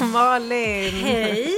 Malin! Hej!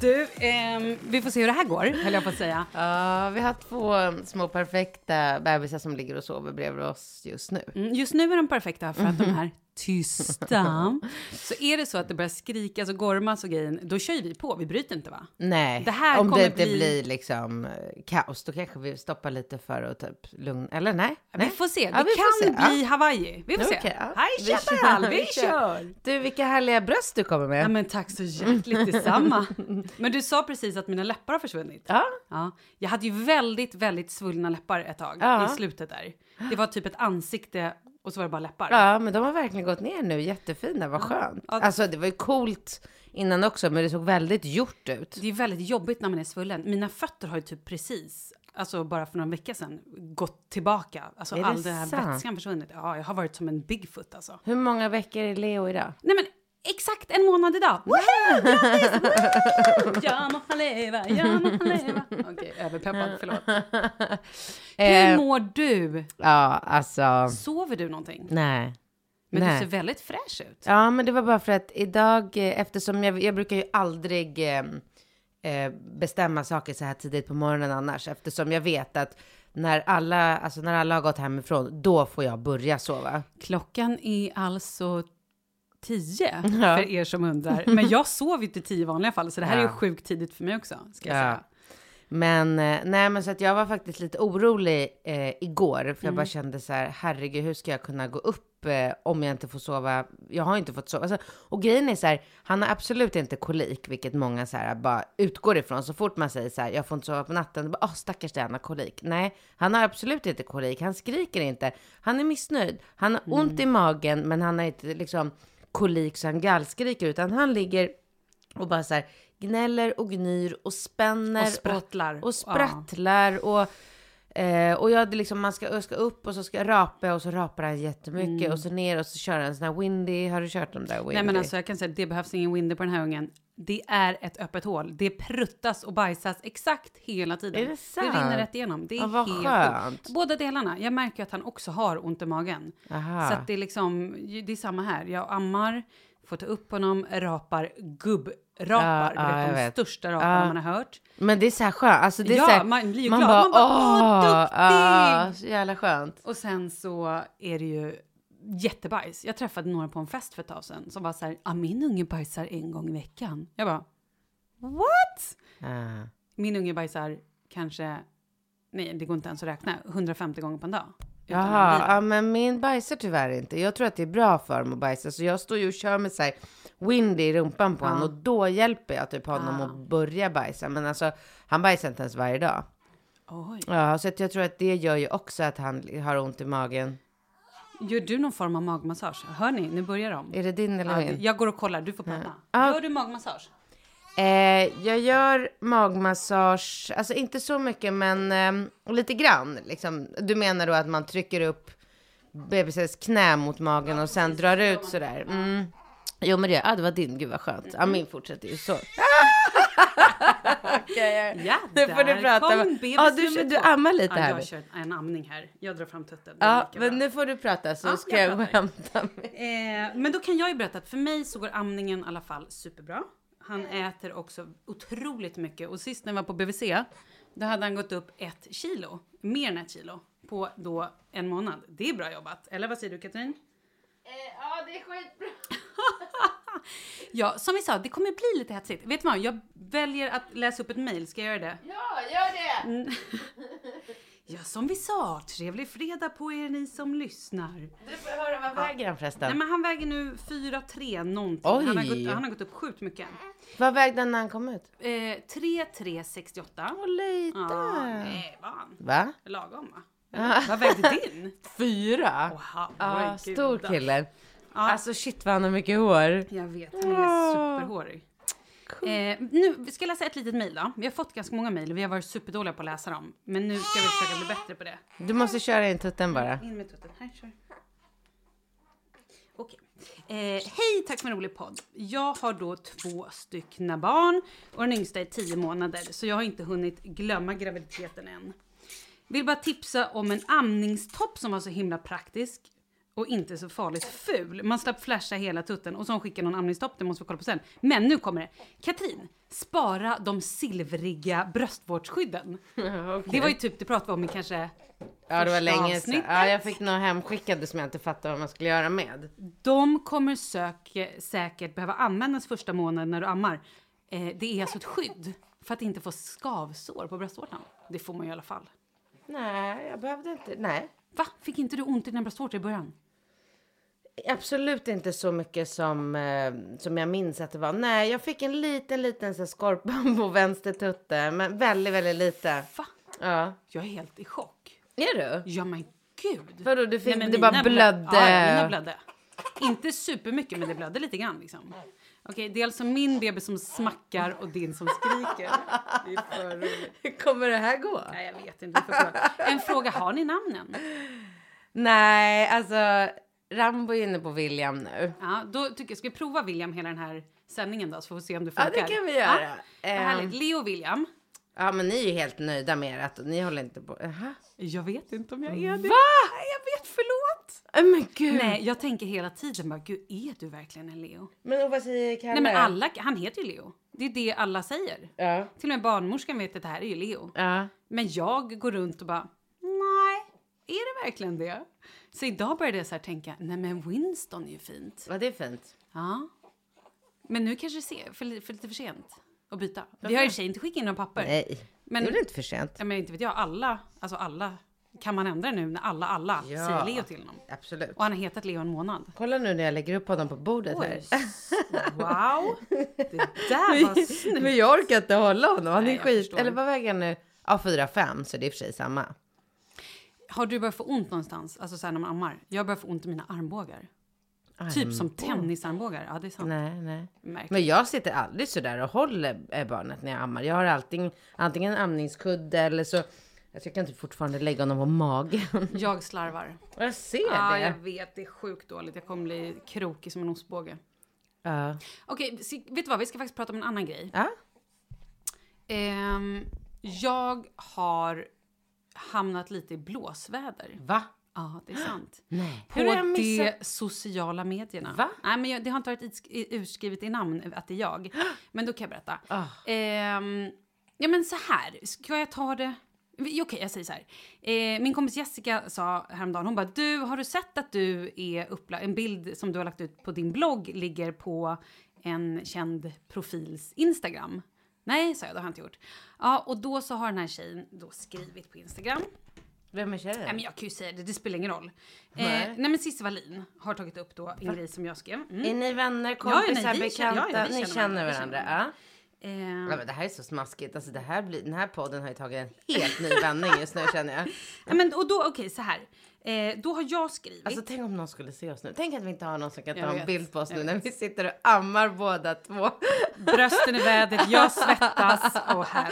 Du, ehm, vi får se hur det här går, höll jag på att säga. Ja, vi har två små perfekta bebisar som ligger och sover bredvid oss just nu. Mm, Just nu är de perfekta för att de är tysta. Så är det så att det börjar skrikas och gormas och grejen, då kör vi på. Vi bryter inte va? Nej, Det här om det inte bli- blir liksom eh, kaos, då kanske vi stoppar lite för att typ lugna, eller nej? Vi nej. får se. Ja, det vi kan se. bli Hawaii. Vi får se. Okej, ja. Hej Vi Chaparral, kör, vi vi kör! Du, vilka härliga bröst du kommer med. Ja, men tack så hjärtligt detsamma. Men du sa precis att mina läppar har försvunnit. Ja. Ja, jag hade ju väldigt, väldigt svullna läppar ett tag Ja. i slutet där. Det var typ ett ansikte och så var det bara läppar. Ja, men de har verkligen gått ner nu, jättefina, vad skönt. Ja. Alltså det var ju coolt innan också, men det såg väldigt gjort ut. Det är väldigt jobbigt när man är svullen. Mina fötter har ju typ precis, alltså bara för några veckor sedan, gått tillbaka. Alltså Är det all den här sant? vätskan försvunnit. Ja, jag har varit som en Bigfoot alltså. Hur många veckor är Leo idag? Nej men exakt en månad idag! Woho! Grattis! Woho! Ja må leva, ja må leva. Okej, överpeppad, förlåt. Hur Eh, mår du? ja, alltså, Sover du någonting? nej. Men nej. du ser väldigt fräsch ut. Ja, men det var bara för att idag, eh, eftersom jag, jag brukar ju aldrig eh, eh, bestämma saker så här tidigt på morgonen annars, eftersom jag vet att när alla, alltså när alla har gått hemifrån, då får jag börja sova. Klockan är alltså tio, Ja. för er som undrar. Men jag sover ju till tio i vanliga fall, så det här är ju Ja. sjukt tidigt för mig också, ska jag Ja. säga. Men eh, nej, men så att jag var faktiskt lite orolig eh, igår, för jag Mm. bara kände så här, herregud, hur ska jag kunna gå upp eh, om jag inte får sova? Jag har inte fått sova. Alltså, och grejen är så här, han har absolut inte kolik, vilket många så här bara utgår ifrån. Så fort man säger så här, jag får inte sova på natten, bara, åh stackars det, han har kolik. Nej, han har absolut inte kolik, han skriker inte, han är missnöjd, han har ont i magen, men han har inte liksom kolik så han gallskriker, utan han ligger och bara så här gnäller och gnyr och spänner Och sprattlar. och, och sprattlar och Eh, och jag hade liksom, man ska, jag ska upp och så ska jag rapa och så rapar han jättemycket och så ner och så kör han sån här windy. Har du kört de där windy? Mm. Nej men alltså jag kan säga att det behövs ingen windy på den här ungen. Det är ett öppet hål. Det pruttas och bajsas exakt hela tiden. Är det sant? rinner rätt igenom. Det är Ja, vad helt skönt. Båda delarna. Jag märker att han också har ont i magen. Aha. Så att det är liksom, det är samma här. Jag ammar, får ta upp honom, rapar, gubbrapar. Ja, ja, de vet. största raparna man har hört. Men det är så här skönt. Alltså det är Ja, så här, man blir ju man glad. Bara, Man bara, åh, duktig! ja, så jävla skönt. Och sen så är det ju jättebajs. Jag träffade några på en fest för ett tag sedan som var så här, ah, min unge bajsar en gång i veckan. Jag bara, what? Min unge bajsar kanske, nej det går inte ens att räkna, 150 gånger på en dag. Jaha, ja, men min bajsar tyvärr inte. Jag tror att det är bra för dem att bajsa. Så jag står ju och kör med så här windy i rumpan på honom och då hjälper jag typ honom att börja bajsa. Men alltså, han bajsar inte ens varje dag. Oj. Ja, så jag tror att det gör ju också att han har ont i magen. Gör du någon form av magmassage? Hör ni, nu börjar de. Är det din eller Ja, min? jag går och kollar, du får prata. Ja. Gör du magmassage? Eh, jag gör magmassage, alltså inte så mycket men eh, lite grann. Liksom. Du menar då att man trycker upp bebisens knä mot magen och sen drar ut sådär? Mm. Jo men det, ah, det var din, gud vad skönt. Ja min fortsätter ju så. Okej, Ja, Nu får du prata. kom Ja, du, du ammar lite ja, här. Jag kör en amning här. Jag drar fram tutten. Ja, men bra. nu får du prata så Ja, ska jag jag gå och hämta mig. Eh, men då kan jag ju berätta att för mig så går amningen i alla fall superbra. Han äter också otroligt mycket och sist när jag var på BVC då hade han gått upp ett kilo, mer än ett kilo, på då en månad. Det är bra jobbat. Eller vad säger du Katrin? Ja, det är skitbra. Ja, som vi sa, det kommer bli lite hetsigt. Vet du vad? Jag väljer att läsa upp ett mejl. Ska jag göra det? Ja, gör det! Ja, som vi sa, trevlig fredag på er ni som lyssnar. Du får höra, vad väger han förresten? Nej, men han väger nu 4-3 någonting. Han har, gått, han har gått upp sjukt mycket. Vad vägde han när han kom ut? Eh, 3-3-68. Åh, lite. Ja, nej, vad han? Va? Lagom va? Eller? Vad vägde din? Fyra? Åh, Ja, herregud. stor kille. Ja. Alltså shit vad han har mycket hår. Jag vet, han är superhårig. Eh, nu ska jag läsa ett litet mejl då. Vi har fått ganska många mejl och vi har varit superdåliga på att läsa dem. Men nu ska vi försöka bli bättre på det. Du måste köra in tutten bara. In med tutten. Här, kör. Okej. Eh, hej, tack för en rolig podd. Jag har då två styckna barn och den yngsta är 10 månader så jag har inte hunnit glömma graviditeten än. Vill bara tipsa om en amningstopp som var så himla praktisk och inte så farligt ful. Man slapp flasha hela tutten och så skickar någon amningstopp, det måste vi kolla på sen. Men nu kommer det. Katrin, spara de silvriga bröstvårdsskydden. Det var ju typ det pratade vi om i kanske Ja, det var länge sedan. Ja, jag fick några hemskickade som jag inte fattade vad man skulle göra med. De kommer sök, säkert behöva användas första månaden när du ammar. Eh, det är alltså ett skydd för att inte få skavsår på bröstvårtan. Det får man ju i alla fall. Nej, jag behövde inte. Nej. Va? Fick inte du ont i dina bröstvårtor i början? Absolut inte så mycket som, eh, som jag minns att det var. Nej, jag fick en liten, liten så här skorpa på vänster tutte, men väldigt, väldigt lite. Va? Ja. Jag är helt i chock. Är du? Ja men gud. Vadå, du fick, men det bara mina blödde? blö- Ja, ja, mina blödde. Inte supermycket men det blödde lite grann liksom. Okej, det är alltså min bebis som smackar och din som skriker. Det är för roligt. Hur kommer det här gå? Nej, jag vet inte. Vi får kolla. En fråga, har ni namnen? Nej, alltså Rambo är inne på William nu. Ja, då tycker jag, ska vi prova William hela den här sändningen då så får vi se om det Ja, funkar? det kan vi göra. Ja, vad Ehm. härligt. Leo och William. Ja, men ni är ju helt nöjda med ert och ni håller inte på. Jaha. Jag vet inte om jag är det. Va? Jag vet, förlåt. Äh, Men gud. Nej, jag tänker hela tiden bara, gud, är du verkligen en Leo? Men och vad säger Kalle? Nej, men alla, han heter ju Leo. Det är det alla säger. Ja. Till och med barnmorskan vet att det här är ju Leo. Ja. Men jag går runt och bara, nej, är det verkligen det? Så idag började jag så här tänka, nej men Winston är ju fint. ja, det är fint. Ja. Men nu kanske det ser för, för lite för sent. Att byta. Vi har i och för sig inte skickat in några papper. Nej, Men- det är väl inte för sent? Ja, men inte vet jag, alla, alltså alla, kan man ändra nu när alla, alla Ja. säger Leo till honom? Absolut. Och han har hetat Leo en månad. Kolla nu när jag lägger upp honom på bordet Oj, här. wow! Det där var snyggt. Men jag orkar inte hålla honom. Han Nej, är skit. Eller vad väger han nu? Ja, 4-5, så det är i och för sig samma. Har du börjat få ont någonstans? Alltså så här när man ammar. Jag börjar få ont i mina armbågar. Typ som tennisarmbågar. Ja, det är sant. Nej, nej. Märkligt. Men jag sitter aldrig så där och håller eh, barnet när jag ammar. Jag har alltid, antingen en amningskudde eller så... Alltså jag kan typ fortfarande lägga honom på magen. Jag slarvar. Jag ser Ja, det. jag vet. Det är sjukt dåligt. Jag kommer bli krokig som en ostbåge. Ja. Okej, så- vet du vad? Vi ska faktiskt prata om en annan grej. Ja. Ehm, jag har hamnat lite i blåsväder. Va? Ja, det är sant. Nej. På Hur de sociala medierna. Va? Nej, men jag, det har inte varit utsk- utskrivet i namn att det är jag. Men då kan jag berätta. Ah. Ehm, ja, men så här. Ska jag ta det... Okej, jag säger så här. Eh, min kompis Jessica sa häromdagen, hon bara, du, har du sett att du är upplagd, en bild som du har lagt ut på din blogg ligger på en känd profils Instagram? Nej, sa jag, det har jag inte gjort. Ja, och då så har den här tjejen då skrivit på Instagram. Vem är tjejen? Nej, men jag kan ju säga det, det spelar ingen roll. Nej. Eh, nej men Cissi Wallin har tagit upp då en grej som jag skrev. Mm. Är ni vänner, ja, kompisar, nej, vi känner- bekanta? ja, ja, ni känner känner varandra, Ja. Eh, Ja, men det här är så smaskigt. Alltså, det här blir, den här podden har ju tagit en helt ny vändning just nu känner jag. ja, men, och då, okej så här. Eh, då har jag skrivit. Alltså tänk om någon skulle se oss nu. Tänk att vi inte har någon som kan ta en bild på oss jag nu när vi sitter och ammar båda två. brösten i vädret, jag svettas och här.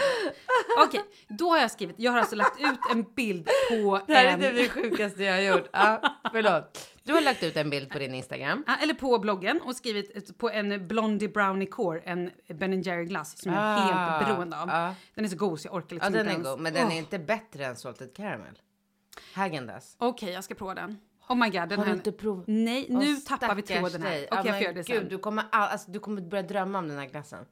Okej, då har jag skrivit. Jag har alltså lagt ut en bild på Det här är en, typ det sjukaste jag har gjort. Ja, förlåt. Du har lagt ut en bild på din Instagram. Ja, eller på bloggen och skrivit på en Blondie Brownie Core, en Ben Jerry glass som jag är Ah, helt beroende av. ah. Den är så god så jag orkar liksom den inte är ens. god, men den Åh. är inte bättre än Salted Caramel. Häagen-Dazs. Okej, jag ska prova den. Oh my god, den Har du inte provat? Nej, nu Åh, tappar vi tråden här. Okej, Ja, jag men får göra det gud, sen. Du kommer, all, alltså, du kommer börja drömma om den här glassen.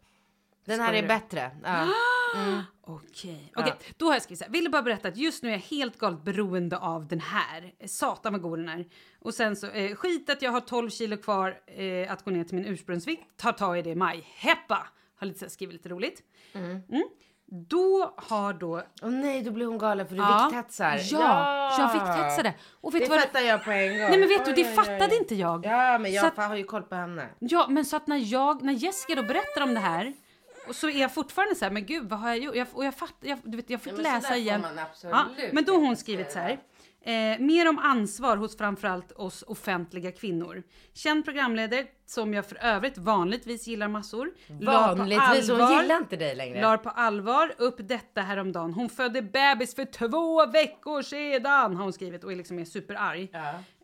Den här är du? bättre. Ja. Okej, okej. Då har jag skrivit så här. Ville bara berätta att just nu är jag helt galet beroende av den här. Satan vad god den är. Och sen så, eh, skit att jag har 12 kilo kvar eh, att gå ner till min ursprungsvikt. Ta tag i det i maj. Heppa! Har lite så här, skrivit lite roligt. Mm. Då har då... Åh nej, då blir hon galen för du Ja. vikthetsar. Ja, jag vikthetsade. Och vet Det du vad? fattar jag på en gång. Nej men vet du, Oj, det oj, oj. fattade inte jag. Ja, men jag att- har ju koll på henne. Ja, men så att när jag, när Jessica då berättar om det här och så är jag fortfarande så här, men gud vad har jag gjort? Jag, och jag fattar, jag, du vet, jag fick men läsa igen. man absolut ja, men då har hon skrivit så här. Eh, mer om ansvar hos framförallt oss offentliga kvinnor. Känd programledare som jag för övrigt vanligtvis gillar massor. Vanligtvis, hon gillar inte dig längre. Lar på allvar upp detta häromdagen. Hon födde bebis för två veckor sedan har hon skrivit och är liksom är superarg.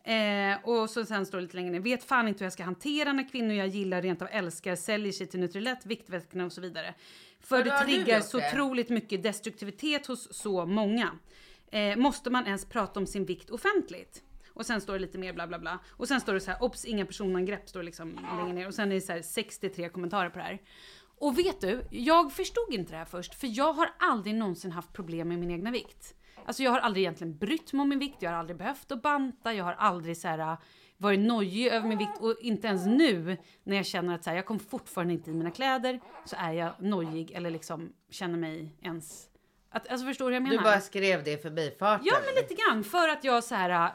Eh, och så sen står det lite längre ner. Vet fan inte hur jag ska hantera när kvinnor jag gillar, rent av älskar, säljer sig till Nutrilett, Viktväskorna och så vidare. För det triggar så otroligt mycket destruktivitet hos så många. Eh, måste man ens prata om sin vikt offentligt? Och sen står det lite mer bla bla bla. Och sen står det så här, obs inga personangrepp står det liksom längre ner. Och sen är det så här 63 kommentarer på det här. Och vet du, jag förstod inte det här först, för jag har aldrig någonsin haft problem med min egna vikt. Alltså jag har aldrig egentligen brytt mig om min vikt, jag har aldrig behövt att banta, jag har aldrig så här äh, varit nojig över min vikt och inte ens nu när jag känner att så här, jag kommer fortfarande inte i mina kläder så är jag nojig eller liksom känner mig ens... Att, alltså förstår du hur jag menar? Du bara skrev det i förbifarten. Ja, men lite grann. För att jag så här... äh,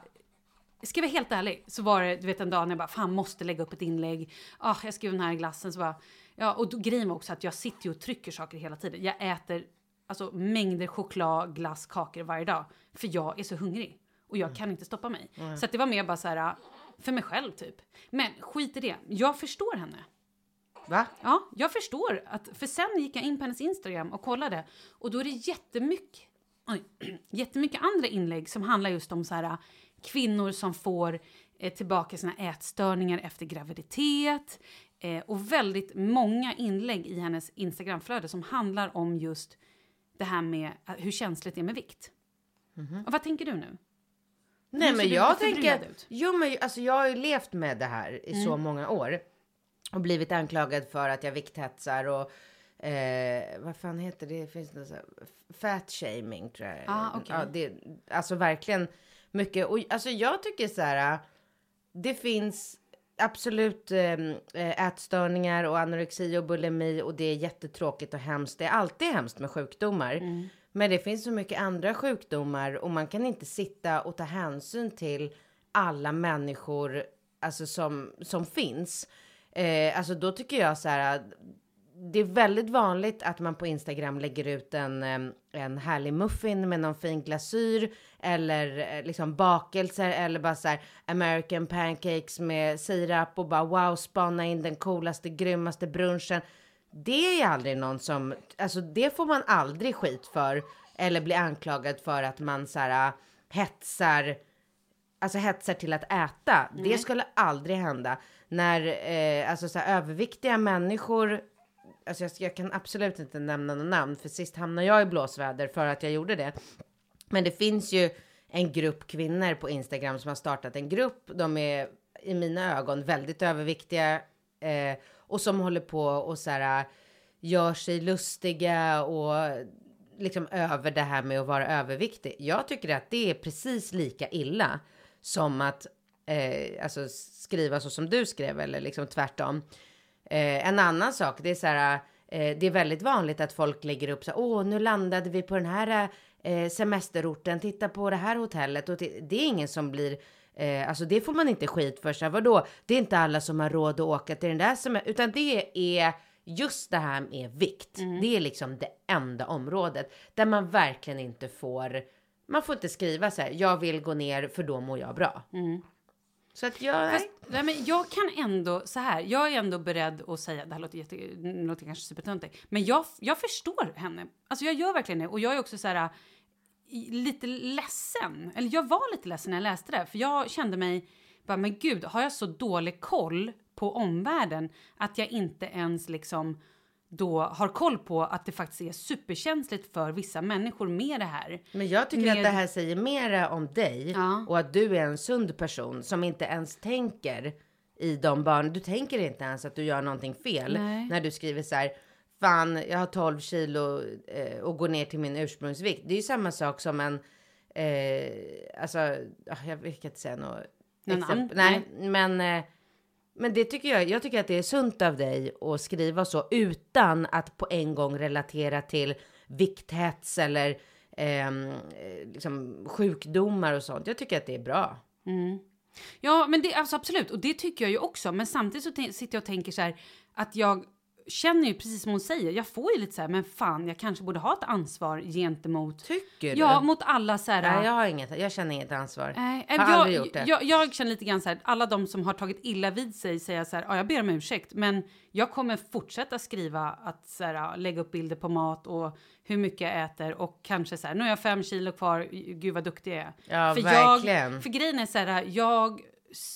Ska jag vara helt ärlig så var det du vet en dag när jag bara fan måste lägga upp ett inlägg. Ah, jag skrev den här glassen så bara ja och då, grejen var också att jag sitter ju och trycker saker hela tiden. Jag äter alltså mängder choklad, glass, kakor varje dag för jag är så hungrig och jag kan inte stoppa mig. Så att det var mer bara så här äh, för mig själv typ. Men skit i det. Jag förstår henne. Va? Ja, jag förstår. Att, för sen gick jag in på hennes Instagram och kollade och då är det jättemycket, oj, jättemycket andra inlägg som handlar just om så här, kvinnor som får eh, tillbaka sina ätstörningar efter graviditet eh, och väldigt många inlägg i hennes Instagramflöde som handlar om just det här med eh, hur känsligt det är med vikt. Och vad tänker du nu? Nej men jag tänker, jo men alltså jag har ju levt med det här i så Mm. många år. Och blivit anklagad för att jag vikthetsar och eh, vad fan heter det? Finns det något fat shaming tror jag. Ah, okej. ja, det, alltså verkligen mycket. Och alltså jag tycker så här, det finns absolut eh, ätstörningar och anorexi och bulimi och det är jättetråkigt och hemskt. Det är alltid hemskt med sjukdomar. Men det finns så mycket andra sjukdomar och man kan inte sitta och ta hänsyn till alla människor alltså, som, som finns. Eh, alltså då tycker jag så här, det är väldigt vanligt att man på Instagram lägger ut en, en härlig muffin med någon fin glasyr eller eh, liksom bakelser eller bara så här American pancakes med sirap och bara wow, spana in den coolaste, grymmaste brunchen. Det är aldrig någon som, alltså det får man aldrig skit för eller bli anklagad för att man så här eh, hetsar alltså hetsar till att äta. Det skulle aldrig hända. När eh, alltså så här, överviktiga människor, alltså jag, jag kan absolut inte nämna någon namn för sist hamnade jag i blåsväder för att jag gjorde det. Men det finns ju en grupp kvinnor på Instagram som har startat en grupp. De är i mina ögon väldigt överviktiga eh, och som håller på och så här gör sig lustiga och liksom över det här med att vara överviktig. Jag tycker att det är precis lika illa som att eh, alltså skriva så som du skrev eller liksom tvärtom. Eh, en annan sak, det är så här, eh, det är väldigt vanligt att folk lägger upp så här, åh, nu landade vi på den här eh, semesterorten, titta på det här hotellet och det, är ingen som blir Eh, alltså det får man inte skit för. Så här, vadå? Det är inte alla som har råd att åka till den där som utan det är just det här med vikt. Det är liksom det enda området där man verkligen inte får. Man får inte skriva så här. Jag vill gå ner för då mår jag bra. Så att jag. Fast, nej, men jag kan ändå, så här, jag är ändå beredd att säga, det här låter, jätte, låter kanske supertöntigt, men jag, jag förstår henne. Alltså jag gör verkligen det. Och jag är också så här, lite ledsen. Eller jag var lite ledsen när jag läste det, för jag kände mig, bara, men gud, har jag så dålig koll på omvärlden att jag inte ens liksom då har koll på att det faktiskt är superkänsligt för vissa människor med det här. Men jag tycker Med- att det här säger mera om dig Ja. och att du är en sund person som inte ens tänker i de barn. Du tänker inte ens att du gör någonting fel Nej. när du skriver så här. Fan, jag har 12 kilo eh, och går ner till min ursprungsvikt. Det är ju samma sak som en, eh, alltså, ah, jag kan inte säga något Någon? Nej, men, eh, men det tycker jag, jag tycker att det är sunt av dig att skriva så utan att på en gång relatera till vikthets eller eh, liksom sjukdomar och sånt. Jag tycker att det är bra. Mm. Ja, men det, alltså absolut, och det tycker jag ju också. Men samtidigt så sitter jag och tänker så här att jag känner ju precis som hon säger. Jag får ju lite så här, men fan, jag kanske borde ha ett ansvar gentemot. Tycker du? Ja, mot alla så här. Nej, jag har inget, jag känner inget ansvar. Nej, har jag, aldrig gjort det. Jag, jag känner lite grann så här, alla de som har tagit illa vid sig säger så här, ja, jag ber om ursäkt, men jag kommer fortsätta skriva att så här, ja, lägga upp bilder på mat och hur mycket jag äter och kanske så här, nu har jag fem kilo kvar, gud vad duktig jag är. Ja, för verkligen. Jag, för grejen är så här, jag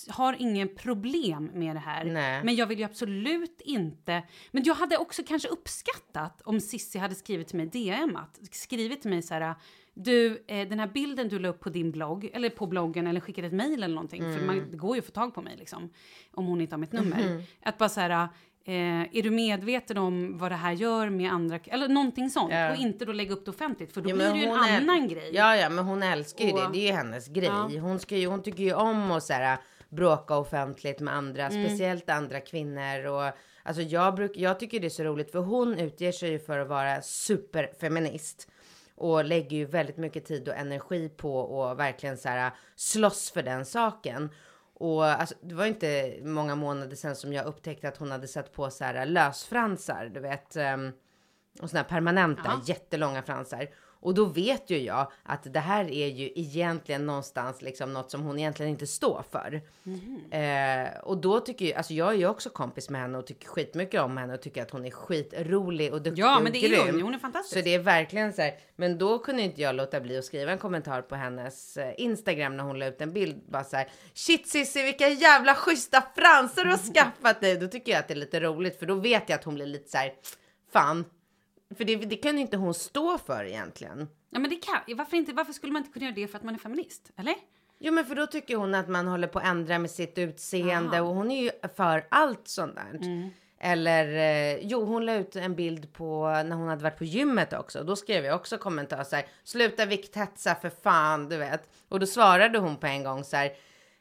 har ingen problem med det här. Nej. Men jag vill ju absolut inte... Men jag hade också kanske uppskattat om Sissi hade skrivit till mig DM att skrivit till mig så här du, eh, den här bilden du la upp på din blogg, eller på bloggen, eller skickade ett mejl eller någonting, för man, det går ju att få tag på mig liksom, om hon inte har mitt nummer. Att bara så här, eh, är du medveten om vad det här gör med andra, eller någonting sånt, Ja. och inte då lägga upp det offentligt, för då Ja, blir det ju en annan grej. Ja, ja, men hon älskar ju Och- det. Det är ju hennes grej. Ja. Hon, ska ju, hon tycker ju om att så här, bråka offentligt med andra, Mm. speciellt andra kvinnor. Och, alltså, jag, bruk, jag tycker det är så roligt för hon utger sig ju för att vara superfeminist. Och lägger ju väldigt mycket tid och energi på att verkligen så här, slåss för den saken. Och alltså, det var inte många månader sedan som jag upptäckte att hon hade satt på så här lösfransar, du vet. ehm, och såna här permanenta, Ja. jättelånga fransar. Och då vet ju jag att det här är ju egentligen någonstans liksom något som hon egentligen inte står för. Eh, och då tycker ju, alltså jag är ju också kompis med henne och tycker skitmycket om henne och tycker att hon är skitrolig och duktig Ja, men det är grym. hon. Hon är fantastisk. Så det är verkligen så här, men då kunde inte jag låta bli att skriva en kommentar på hennes eh, Instagram när hon la ut en bild. Bara så här, shit Cissi vilka jävla schyssta fransar du har skaffat dig. Då tycker jag att det är lite roligt för då vet jag att hon blir lite så här, fan. För det, det kan inte hon stå för egentligen. Ja, men det kan, varför, inte, varför skulle man inte kunna göra det för att man är feminist? Eller? Jo men för då tycker hon att man håller på att ändra med sitt utseende Aha. och hon är ju för allt sånt där. Eller eh, jo, hon la ut en bild på när hon hade varit på gymmet också. Då skrev jag också kommentar så här, sluta vikthetsa för fan, du vet. Och då svarade hon på en gång så här,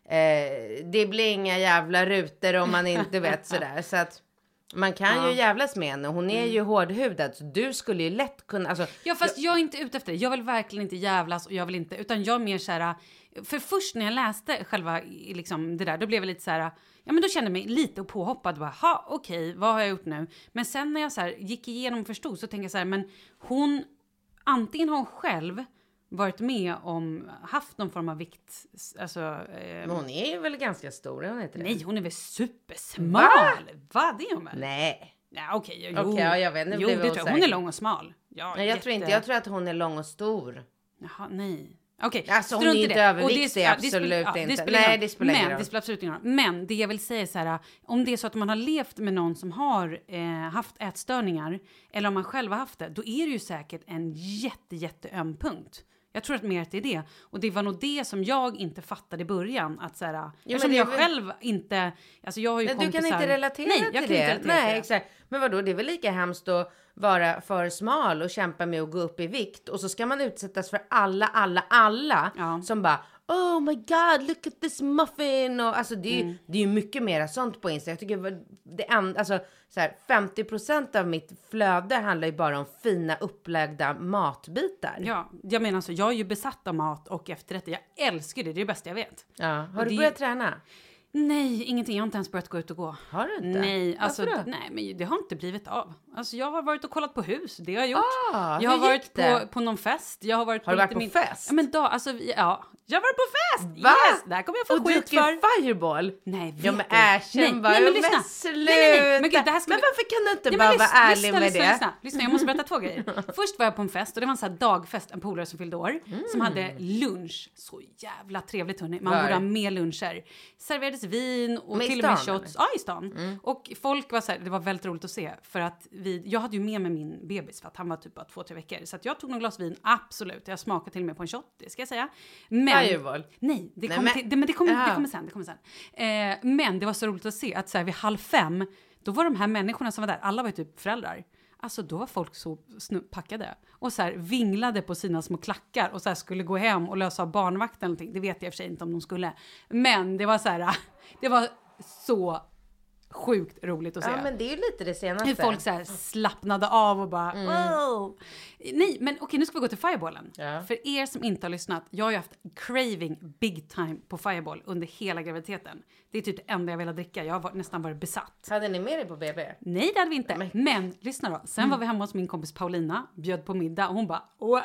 eh, det blir inga jävla rutor om man inte vet sådär. Så att man kan ju jävlas med henne. Hon är ju hårdhudad så du skulle ju lätt kunna, alltså. Ja fast jag, är inte ute efter det. Jag vill verkligen inte jävlas och jag vill inte, utan jag är mer så här. För först när jag läste själva liksom det där, då blev jag lite så här. Ja men då kände jag mig lite påhoppad. Bara, ha okej, vad har jag gjort nu? Men sen när jag så här, gick igenom och förstod så tänkte jag så här, men hon, antingen har hon själv varit med om, haft någon form av vikt, alltså. Eh, hon är väl ganska stor, hon inte det? nej, hon är väl supersmal? Va? Va? Det är hon väl? Nej. Nej, okej, jo. Okej, ja, jag vet, nu jo, det tror jag. Hon är lång och smal. Ja, Nej, jag tror inte, jätte- jag tror att hon är lång och stor. Jaha, nej. Okej, Alltså, hon är inte det. överviktig, det- ja, det absolut ja, inte. spelar Nej, det spelar ingen roll. det spelar absolut ingen roll. Men det jag vill säga är så här, om det är så att man har levt med någon som har eh, haft ätstörningar, eller om man själv har haft det, då är det ju säkert en jätte, jätte öm punkt. Jag tror att mer att det är det. Och det var nog det som jag inte fattade i början. Att så här, eftersom det är jag väl- själv inte... Alltså jag har ju du kompisar... kan inte relatera Nej, till jag kan det. inte relatera Nej, till det. exakt. Men vadå, det är väl lika hemskt att vara för smal och kämpa med att gå upp i vikt och så ska man utsättas för alla, alla, alla Ja. som bara Oh my god, look at this muffin! Och, alltså, det, är ju, Mm. det är ju mycket mer sånt på Insta. Jag tycker det en, alltså, så här, 50% av mitt flöde handlar ju bara om fina upplagda matbitar. Ja, jag menar så, jag är ju besatt av mat och efterrätter. Jag älskar det, det är det bästa jag vet. Ja. Har Och du börjat träna? Nej, ingenting. Jag har inte ens börjat gå ut och gå. Har du inte? Nej, alltså, Varför då? nej, men det har inte blivit av. Alltså, jag har varit och kollat på hus, det har jag gjort. Ah, jag har varit på, på någon fest. Jag har varit Har du på varit lite på min- fest? Ja, men då, alltså, ja. Jag har varit på fest! Va? Yes! Det här kommer jag få Och skit druckit för. fireball? Nej, vet Ja men du? erkänn Nej, bara. nej, men men lyssna. sluta. Nej, nej, nej. Men gud, det här ska men varför kan du inte men bara lyssna, vara ärlig lyssna, med lyssna, det? Lyssna, lyssna, jag måste berätta två grejer. Först var jag på en fest och det var en sån här dagfest, en polare som fyllde år, som hade lunch. Så jävla trevligt hörni. Man Var? borde ha mer luncher. Serverades vin och Men till och med stan, shots. Ja, i stan. Och folk var så här, det var väldigt roligt att se för att vi, jag hade ju med mig min bebis för att han var typ bara två, tre veckor. Så att jag tog några glas vin, absolut. Jag smakade till och med på en shot, det ska jag säga. Men, Fireball? Nej, det Nej, kom men- det, men det kommer, det kommer sen. Det kommer sen. Eh, men det var så roligt att se att så här, vid halv fem, då var de här människorna som var där, alla var ju typ föräldrar. Alltså då var folk så packade och så här vinglade på sina små klackar och så här skulle gå hem och lösa av barnvakten eller någonting. Det vet jag i och för sig inte om de skulle. Men det var så här, det var så sjukt roligt att se. Ja men det är ju lite det senaste. Hur folk så slappnade av och bara wow. Nej, men okej, nu ska vi gå till fireballen. Ja. För er som inte har lyssnat, jag har ju haft craving big time på fireball under hela graviditeten. Det är typ det enda jag velat dricka. Jag har varit, nästan varit besatt. Hade ni med dig på BB? Nej, det hade vi inte. Men, lyssna då. Sen var vi hemma hos min kompis Paulina, bjöd på middag och hon bara oh, oh,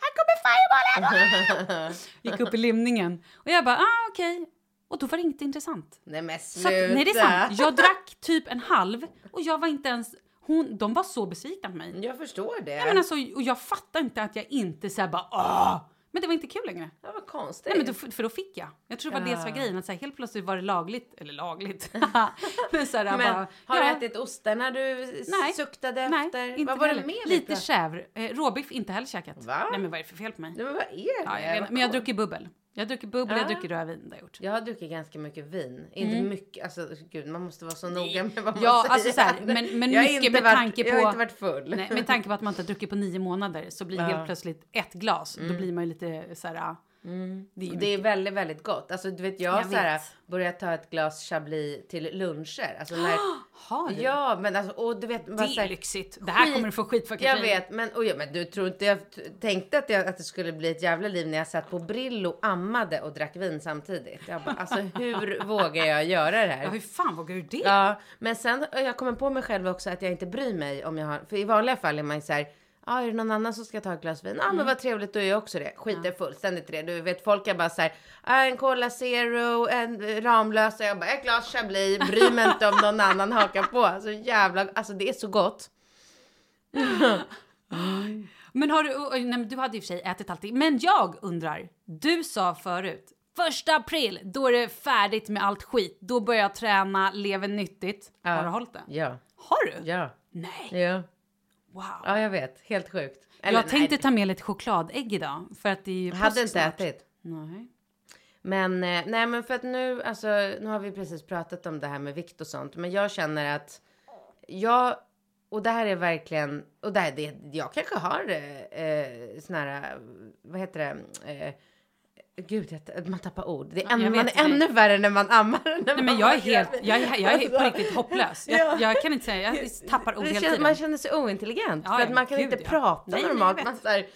här kommer fireballen! Gick upp i limningen och jag bara ah okej. Och då var det inte intressant. Nej men Så sluta. att, nej det är sant. Jag drack typ en halv och jag var inte ens, hon, de var så besvikna på mig. Jag förstår det. Nej, men alltså, och jag fattar inte att jag inte så här bara åh! Men det var inte kul längre. Det var konstigt. Nej, men då, för då fick jag. Jag tror det var det som var grejen. Att så här, helt plötsligt var det lagligt. Eller lagligt. men så här, Men bara, har ja, du ätit ostar när du Nej. suktade Nej, efter? inte vad var det heller. mer? Lite kävr. Eh, råbiff inte heller käkat. Va? Nej men vad är det för fel på mig? Nej, men vad är det? Ja, jag men jag har druckit bubbel. Jag har druckit bubbel, jag har druckit rödvin. Det har gjort. Jag har druckit ganska mycket vin. Inte mycket, alltså gud man måste vara så noga med vad man Mm. Ja, säger. alltså så här, men, men Jag mycket med varit, tanke på... Jag har inte varit full. Nej, med tanke på att man inte har druckit på nio månader så blir helt plötsligt ett glas, då blir man ju lite så här... ah, Det är Mm. Det är väldigt, väldigt gott. Alltså du vet jag har Jag så här, vet. börjat ta ett glas chablis till luncher. Alltså när, Har du? ja men alltså och du vet. det är här- lyxigt. Det här kommer du få skit för Jag Katrin. vet, men, och ja, men du tror inte jag tänkte att, jag, att det skulle bli ett jävla liv när jag satt på Brillo, ammade och drack vin samtidigt. Jag bara, alltså hur vågar jag göra det här? Ja, hur fan vågar du det? Ja, men sen jag kommer på mig själv också att jag inte bryr mig om jag har, för i vanliga fall är man ju så här, Ja, är det någon annan som ska ta ett glas vin? Ja, Mm. men vad trevligt, då är jag också det. Skiter fullständigt i det. Du vet, folk är bara så här, ah, en Cola Zero, en eh, Ramlösa. Jag bara, ett glas Chablis, bryr mig inte om någon annan hakar på. Så jävla, alltså det är så gott. Men har du, nej, men du hade i och för sig ätit allting. Men jag undrar, du sa förut, första april, då är det färdigt med allt skit. Då börjar jag träna, lever nyttigt. Har du hållit det? Ja, Har du? ja, Nej. ja. Wow. Ja, jag vet. Helt sjukt. Eller, jag tänkte nej, ta med lite chokladägg idag. För att det är ju jag hade inte snart. ätit. Nej. Men eh, nej, men för att nu, alltså, nu har vi precis pratat om det här med vikt och sånt, men jag känner att jag och det här är verkligen och det här, det, jag kanske har eh, såna här, vad heter det, eh, Gud, jag, man tappar ord. Det är ännu, man är det. ännu värre när man ammar. än när Nej men man jag är helt, jag jag är på Alltså, riktigt hopplös. Jag, Ja. jag kan inte säga, jag tappar ord hela tiden. man känner sig ointelligent. Ja, för att man kan gud, inte ja. prata Nej, normalt. man så här,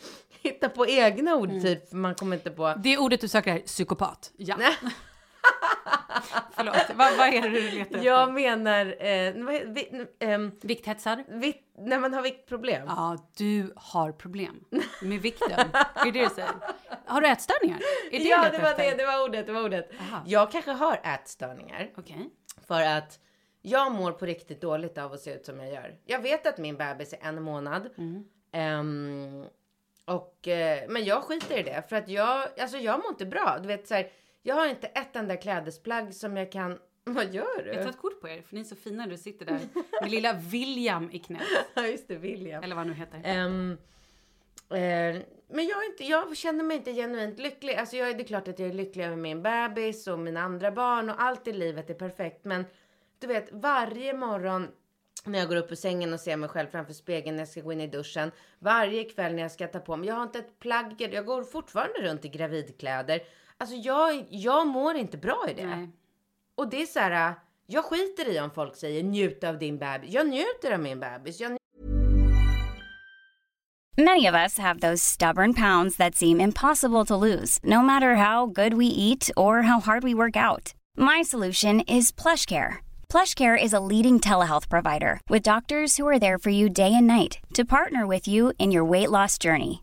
hittar på egna ord typ, för man kommer inte på... Det ordet du söker är psykopat. Ja. Förlåt, vad, vad är det du letar efter? Jag menar, eh, vad vi, ehm, Vikthetsar? vikt, när man har viktproblem. Ja, du har problem med vikten. är det det du säger? Har du ätstörningar? Är det ja, det var efter? det, det var ordet, det var ordet. Aha. Jag kanske har ätstörningar. Okej. För att jag mår på riktigt dåligt av att se ut som jag gör. Jag vet att min bebis är en månad. Ehm, och, eh, men jag skiter i det. För att jag, alltså jag mår inte bra. Du vet så här, jag har inte ett enda klädesplagg som jag kan... Vad gör Jag tar du? ett kort på er, för ni är så fina när du sitter där med lilla William i knät. Ja, just det, William. Eller vad han nu heter. Eh, men jag, inte, jag känner mig inte genuint lycklig. Alltså jag, det är klart att jag är lycklig över min bebis och mina andra barn och allt i livet är perfekt. Men du vet, varje morgon när jag går upp ur sängen och ser mig själv framför spegeln när jag ska gå in i duschen. Varje kväll när jag ska ta på mig. Jag har inte ett plagg. Jag går fortfarande runt i gravidkläder. Alltså jag, jag mår inte bra i det. Nej. Och det är så här. Jag skiter i om folk säger njut av din bebis. Jag njuter av min bebis. Jag Many of us have those stubborn pounds that seem impossible to lose, no matter how good we eat or how hard we work out. My solution is PlushCare. PlushCare is a leading telehealth provider with doctors who are there for you day and night to partner with you in your weight loss journey.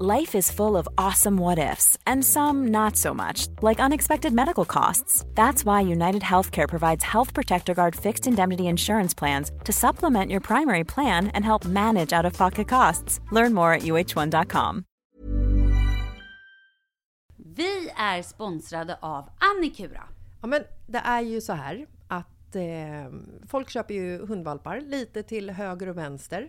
Life is full of awesome what ifs, and some not so much, like unexpected medical costs. That's why United Healthcare provides Health Protector Guard fixed indemnity insurance plans to supplement your primary plan and help manage out of pocket costs. Learn more at uh1.com. Vi är sponsrade av Annikura. Ja, men det är ju så här att eh, folk köper ju hundvalpar lite till höger och vänster.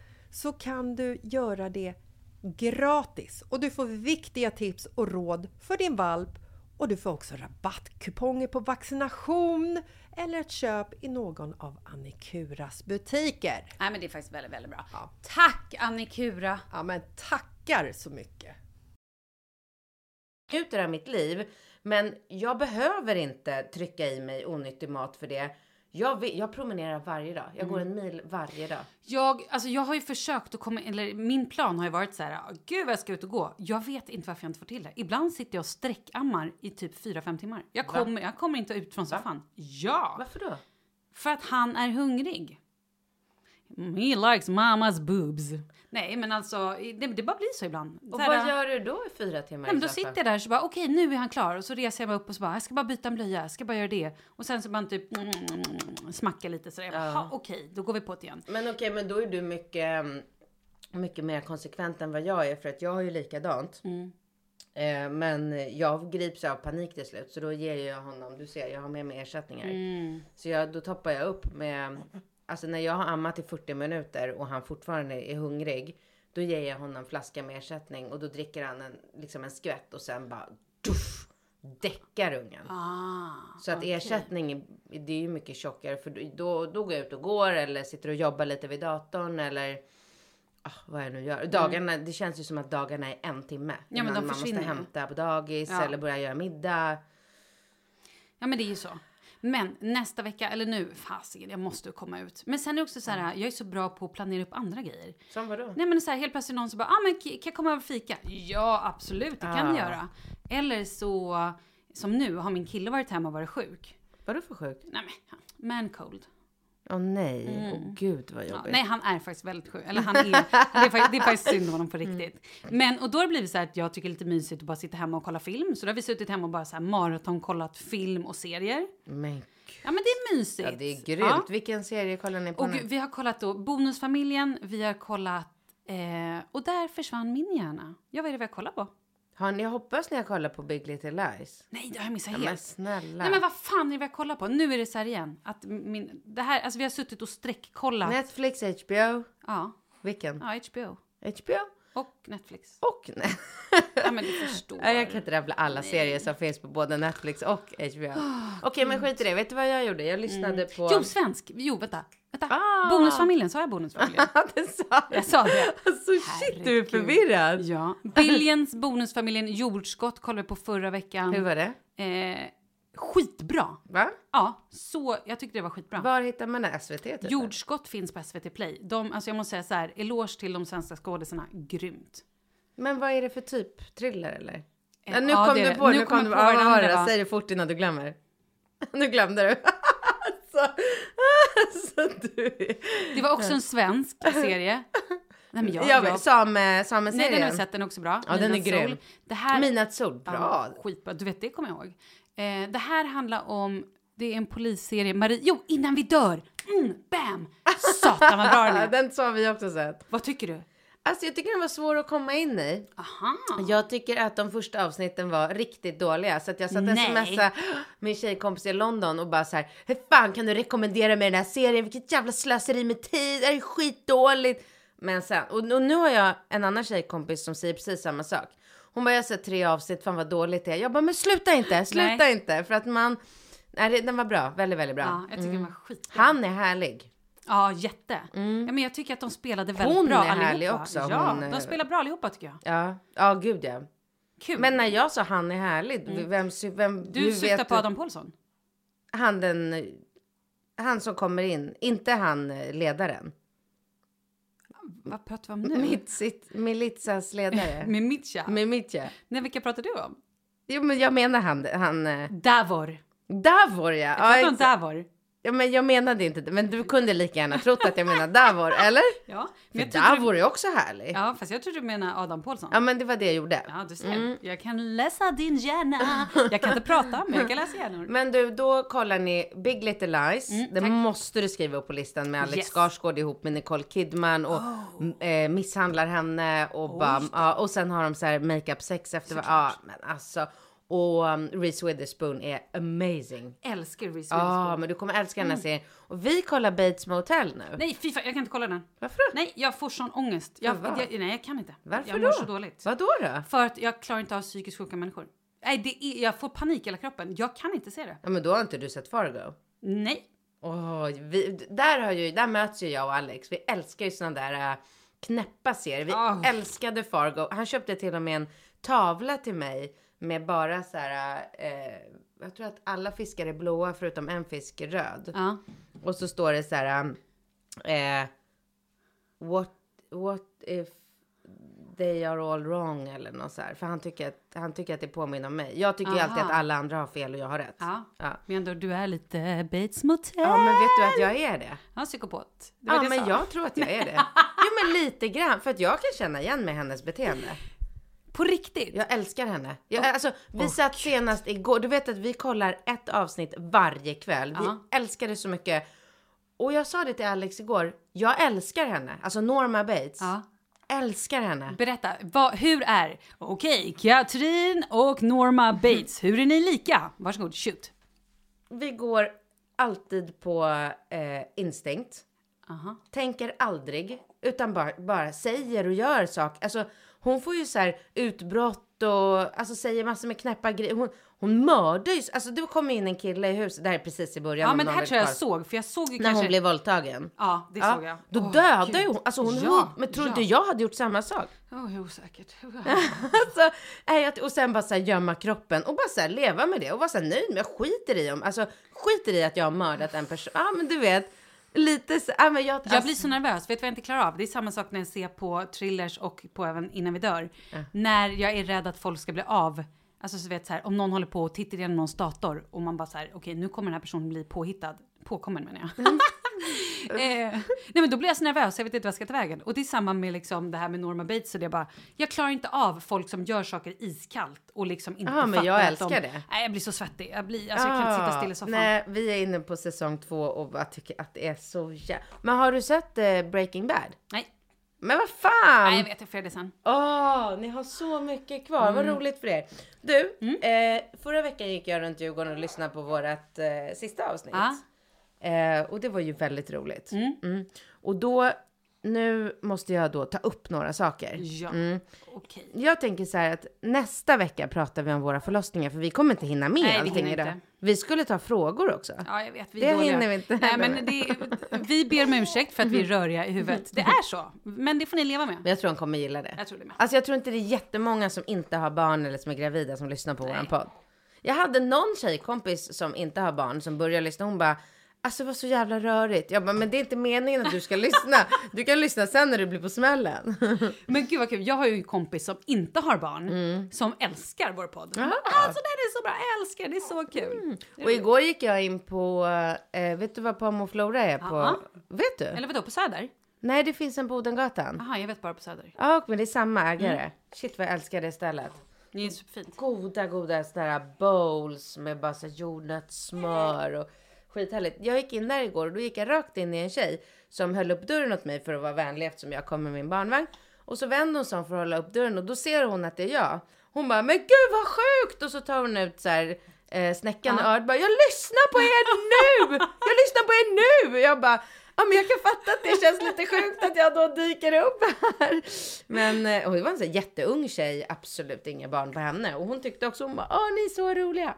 så kan du göra det gratis och du får viktiga tips och råd för din valp och du får också rabattkuponger på vaccination eller ett köp i någon av Annikuras butiker. Nej, men det är faktiskt väldigt, väldigt bra. Ja. Tack Annikura! Ja, men tackar så mycket! njuter av mitt liv. Men jag behöver inte trycka i mig onyttig mat för det. Jag, vill, jag promenerar varje dag. Jag går en mil varje dag. Jag, alltså jag har ju försökt att komma, eller min plan har ju varit så här, "Ah, gud vad jag ska ut och gå. Jag vet inte varför jag inte får till det. Ibland sitter jag och sträckammar i typ 4-5 timmar. Jag Va? kommer, jag kommer inte ut från soffan. Ja! Varför då? För att han är hungrig. He likes mamas boobs. Nej, men alltså, det, det bara blir så ibland. Och Så här, vad gör du då i fyra timmar Nej, men då sitter jag där och så bara okej nu är han klar och så reser jag mig upp och så bara jag ska bara byta en blöja, jag ska bara göra det. Och sen så bara typ smacka lite sådär. Jag bara, Ja. "Ha, Okej, då går vi på det igen. Men okej, men då är du mycket, mycket mer konsekvent än vad jag är. För att jag har ju likadant. Mm. Eh, men jag grips av panik till slut. Så då ger jag honom, du ser jag har med mig ersättningar. Mm. Så jag, då toppar jag upp med, alltså när jag har ammat i 40 minuter och han fortfarande är hungrig. Då ger jag honom flaska med ersättning och då dricker han en, liksom en skvätt och sen bara tuff, däckar ungen. Ah, Så att okej. ersättning, det är ju mycket tjockare för då, då går jag ut och går eller sitter och jobbar lite vid datorn eller ah, vad jag nu gör. Dagarna, det känns ju som att dagarna är en timme. Mm. men de man måste försvinner ju. hämta på dagis Ja. eller börja göra middag. Ja men det är ju så. Men nästa vecka, eller nu, fasiken, jag måste komma ut. Men sen är också så här, jag är så bra på att planera upp andra grejer. Som vadå? Nej men så här, helt plötsligt någon som bara, ah men kan jag komma över och fika? Ja absolut, det kan Ah. ni göra. Eller så, som nu, har min kille varit hemma och varit sjuk. Vadå för sjuk? Nej men, man cold. Åh nej, åh gud vad Mm. Ja, jobbigt. nej, han är faktiskt väldigt sjuk. Eller han är, det, är faktiskt, det är faktiskt synd om honom på riktigt. Men, och då har det blivit så här att jag tycker det är lite mysigt att bara sitta hemma och kolla film. Så då har vi suttit hemma och bara så här maratonkollat film och serier. Men. Ja, men det är mysigt. Ja, det är grymt. Ja. Vilken serie kollar ni på Och nu? vi har kollat då Bonusfamiljen, vi har kollat... Eh, och där försvann min hjärna. Ja, vad är det vi har kollat på? Har ni, jag hoppas ni har kollat på Big Little Lies. Nej, det har jag missat Ja, men helt. snälla. Nej, men vad fan är det vi har kollat på? Nu är det så här igen. Att min, det här, alltså vi har suttit och streckkollat. Netflix, HBO. Ja, Vilken? ja, HBO. HBO? Och Netflix. Och nej. Ja, men du förstår. Nej, jag kan inte rabbla alla serier som finns på både Netflix och HBO. Okej, men skit i det. Vet du vad jag gjorde? Jag lyssnade på... Jo, svensk. Jo, vänta. vänta. Ah. Bonusfamiljen, sa jag Bonusfamiljen? det sa Jag sa det. Alltså shit, du är förvirrad. Ja. Billions, Bonusfamiljen, Jordskott kollade vi på förra veckan. Hur var det? Eh, skitbra. Va? Ja, så jag tyckte det var skitbra. Var hittar man det? SVT typ? Jordskott finns på SVT Play. De, alltså jag måste säga så här, eloge till de svenska skådisarna. Grymt. Men vad är det för typ? Thriller eller? Eh, nu ja, kom det du på, Nu nu kom kom du på på. vad Ja, den vad var det? Säg det fort innan du glömmer. nu glömde du. alltså. Det var också en svensk serie. Nej, men jag, Jag, jag, Same, nej, Sameserien. den har jag sett, den är också bra. Ja, den är grym. Det här, Midnattssol, bra. Ja, skitbra. Du vet, det kommer jag ihåg. Eh, det här handlar om, det är en polisserie, Marie, jo, Innan vi dör! Mm, bam! Satan vad bra den är. den så har vi också sett. Vad tycker du? Alltså jag tycker den var svår att komma in i. Aha. Jag tycker att de första avsnitten var riktigt dåliga. Så att jag satt och smsade min tjejkompis i London och bara så här. Hur fan kan du rekommendera mig den här serien? Vilket jävla slöseri med tid. Det här är skitdåligt. Men sen, och, och nu har jag en annan tjejkompis som säger precis samma sak. Hon bara, jag har sett tre avsnitt, fan vad dåligt det är. Jag bara, men sluta inte, sluta inte. För att man, nej den var bra, väldigt, väldigt bra. Ja, jag tycker den var skitbra. Han är härlig. Ja, jätte. Ja, men jag tycker att de spelade väldigt Hon bra är allihopa. härlig också, Ja, hon, eh, de spelar bra allihopa tycker jag. Ja, ja gud ja. Kul. Men när jag sa han är härlig, vem, sy- vem, Mm. du hur syftar vet på du- Adam Pålsson? Han den, han som kommer in, inte han eh, ledaren. Vad pratar vi om nu? Mitsit, Militsas ledare. Med Mitja? Mimitja. Nej, vilka pratar du om? Jo men jag menar han, han eh, Davor. Davor ja. Jag ja pratar om. Davor. Ja, men jag menade inte det, men du kunde lika gärna trott att jag menade Davor, eller? Ja, För men trodde Davor du... är också härlig. Ja. Ja, fast jag trodde du menade Adam Pålsson. men det var det jag gjorde. Ja, du ser. Mm. Jag kan läsa din hjärna. Jag kan inte prata, men jag kan läsa hjärnor. Men du, då kollar ni Big Little Lies. det tack. måste du skriva upp på listan med Alex Yes. Skarsgård ihop med Nicole Kidman och m- eh, misshandlar henne och, bara, ja, och sen har de så här makeup sex efter Ja, men alltså. Och um, Reese Witherspoon är amazing. Älskar Reese Ja, Witherspoon. men du kommer älska den här serien. Och vi kollar Bates Motel nu. Nej, fy fan, jag kan inte kolla den. Varför då? Nej, jag får sån ångest. Jag, jag, nej, jag kan inte. Varför jag då? mår så dåligt. Vadå då? För att jag klarar inte av psykiskt sjuka människor. Nej, det är, jag får panik i hela kroppen. Jag kan inte se det. Ja, men då har inte du sett Fargo. Nej. Åh, vi, där, har ju, där möts ju jag och Alex. Vi älskar ju såna där äh, knäppa serier. Vi Ah. älskade Fargo. Han köpte till och med en tavla till mig med bara så här. Eh, jag tror att alla fiskar är blåa förutom en fisk är röd. Ja. Och så står det så här. Eh, what, what if they are all wrong eller något så här. För han tycker att, han tycker att det påminner om mig. Jag tycker ju alltid att alla andra har fel och jag har rätt. ja. Ja. Men ändå, du är lite Bates Motel. Ja, men vet du att jag är det? Ja, psykopat. Det Ja, det men sa. jag tror att jag är det. Jo, men lite grann. För att jag kan känna igen mig hennes beteende. På riktigt? Jag älskar henne. Jag, alltså, vi satt senast igår. Du vet att vi kollar ett avsnitt varje kväll. Vi Ja. älskar det så mycket. Och jag sa det till Alex igår. Jag älskar henne. Alltså Norma Bates. Ja. Älskar henne. Berätta, vad, hur är... Okej, Katrin och Norma Bates, hur är ni lika? Varsågod, shoot. Vi går alltid på eh, instinkt. Aha. tänker aldrig, utan bara, bara säger och gör saker. Alltså, hon får ju så här utbrott och alltså, säger massor med knäppa grejer. Hon, hon mördar ju, alltså det kom in en kille i huset, det här är precis i början. Ja, men det här tror jag kvar. såg, för jag såg ju När kanske... hon blev våldtagen. Ja, det Ja, såg jag. Då Åh, dödar gud. ju hon, alltså hon ja, Men tror ja. inte jag hade gjort samma sak? Åh, hur osäkert. alltså, jag, och sen bara så här gömma kroppen och bara så här leva med det och vara så här nöjd med, jag skiter i om, alltså skiter i att jag har mördat en person. Ja men du vet, lite så, ja, men jag, Jag alltså- blir så nervös, vet du vad jag inte klarar av? Det är samma sak när jag ser på thrillers och på även Innan vi dör. När jag är rädd att folk ska bli av. Alltså så vet så här, om någon håller på och tittar igenom någons dator och man bara så här, okej nu kommer den här personen bli påhittad. Påkommen menar jag. eh, nej men då blir jag så nervös, jag vet inte vad jag ska ta vägen. Och det är samma med liksom det här med Norma Bates och det bara, jag klarar inte av folk som gör saker iskallt och liksom inte men fattar jag att älskar de, det. Nej jag blir så svettig, jag, blir, alltså, jag kan inte sitta still i soffan. Nej, vi är inne på säsong två och bara tycker att det är så jä... Men har du sett eh, Breaking Bad? Nej, Men vad fan! nej jag vet, jag får det sen. Åh, ni har så mycket kvar. Vad roligt för er. Du, Mm. eh, förra veckan gick jag runt Djurgården och lyssnade på vårt eh, sista avsnitt. Ja. Eh, och det var ju väldigt roligt. Mm. Mm. Och då, nu måste jag då ta upp några saker. Ja, Mm. okej. Jag tänker så här att nästa vecka pratar vi om våra förlossningar för vi kommer inte hinna med Nej, allting idag. inte. Vi skulle ta frågor också. Ja, jag vet. Vi Det dåliga. hinner vi inte Nej, men det, vi ber om ursäkt för att vi är röriga i huvudet. Det är så. Men det får ni leva med. Men jag tror han kommer gilla det. Jag tror det med. Alltså jag tror inte det är jättemånga som inte har barn eller som är gravida som lyssnar på våran podd. Jag hade någon tjejkompis som inte har barn som började lyssna. Hon bara, alltså det var så jävla rörigt. Jag bara, men det är inte meningen att du ska lyssna. Du kan lyssna sen när du blir på smällen. Men gud vad kul. Jag har ju en kompis som inte har barn Mm. som älskar vår podd. Alltså det är så bra. Jag älskar det. är så kul. Och igår gick jag in på, eh, vet du vad Pom och Flora är på? Ja. Vet du? Eller vadå, på Söder? Nej, det finns en på Odengatan. Jaha, jag vet bara på Söder. Ja, men det är samma ägare. Mm. Shit vad jag älskar det stället. Det är superfint. goda, goda sådana bowls med bara så här jordnötssmör och skithärligt. Jag gick in där igår och då gick jag rakt in i en tjej som höll upp dörren åt mig för att vara vänlig eftersom jag kom med min barnvagn. Och så vänder hon sig om för att hålla upp dörren och då ser hon att det är jag. Hon bara, men gud vad sjukt! Och så tar hon ut så här eh, snäckan i örat bara, jag lyssnar på er nu! Jag lyssnar på er nu! Jag bara, Ja men jag kan fatta att det känns lite sjukt att jag då dyker upp här. Men eh, och det var en här jätteung tjej, absolut inga barn på henne. Och hon tyckte också, hon bara, åh ni är så roliga.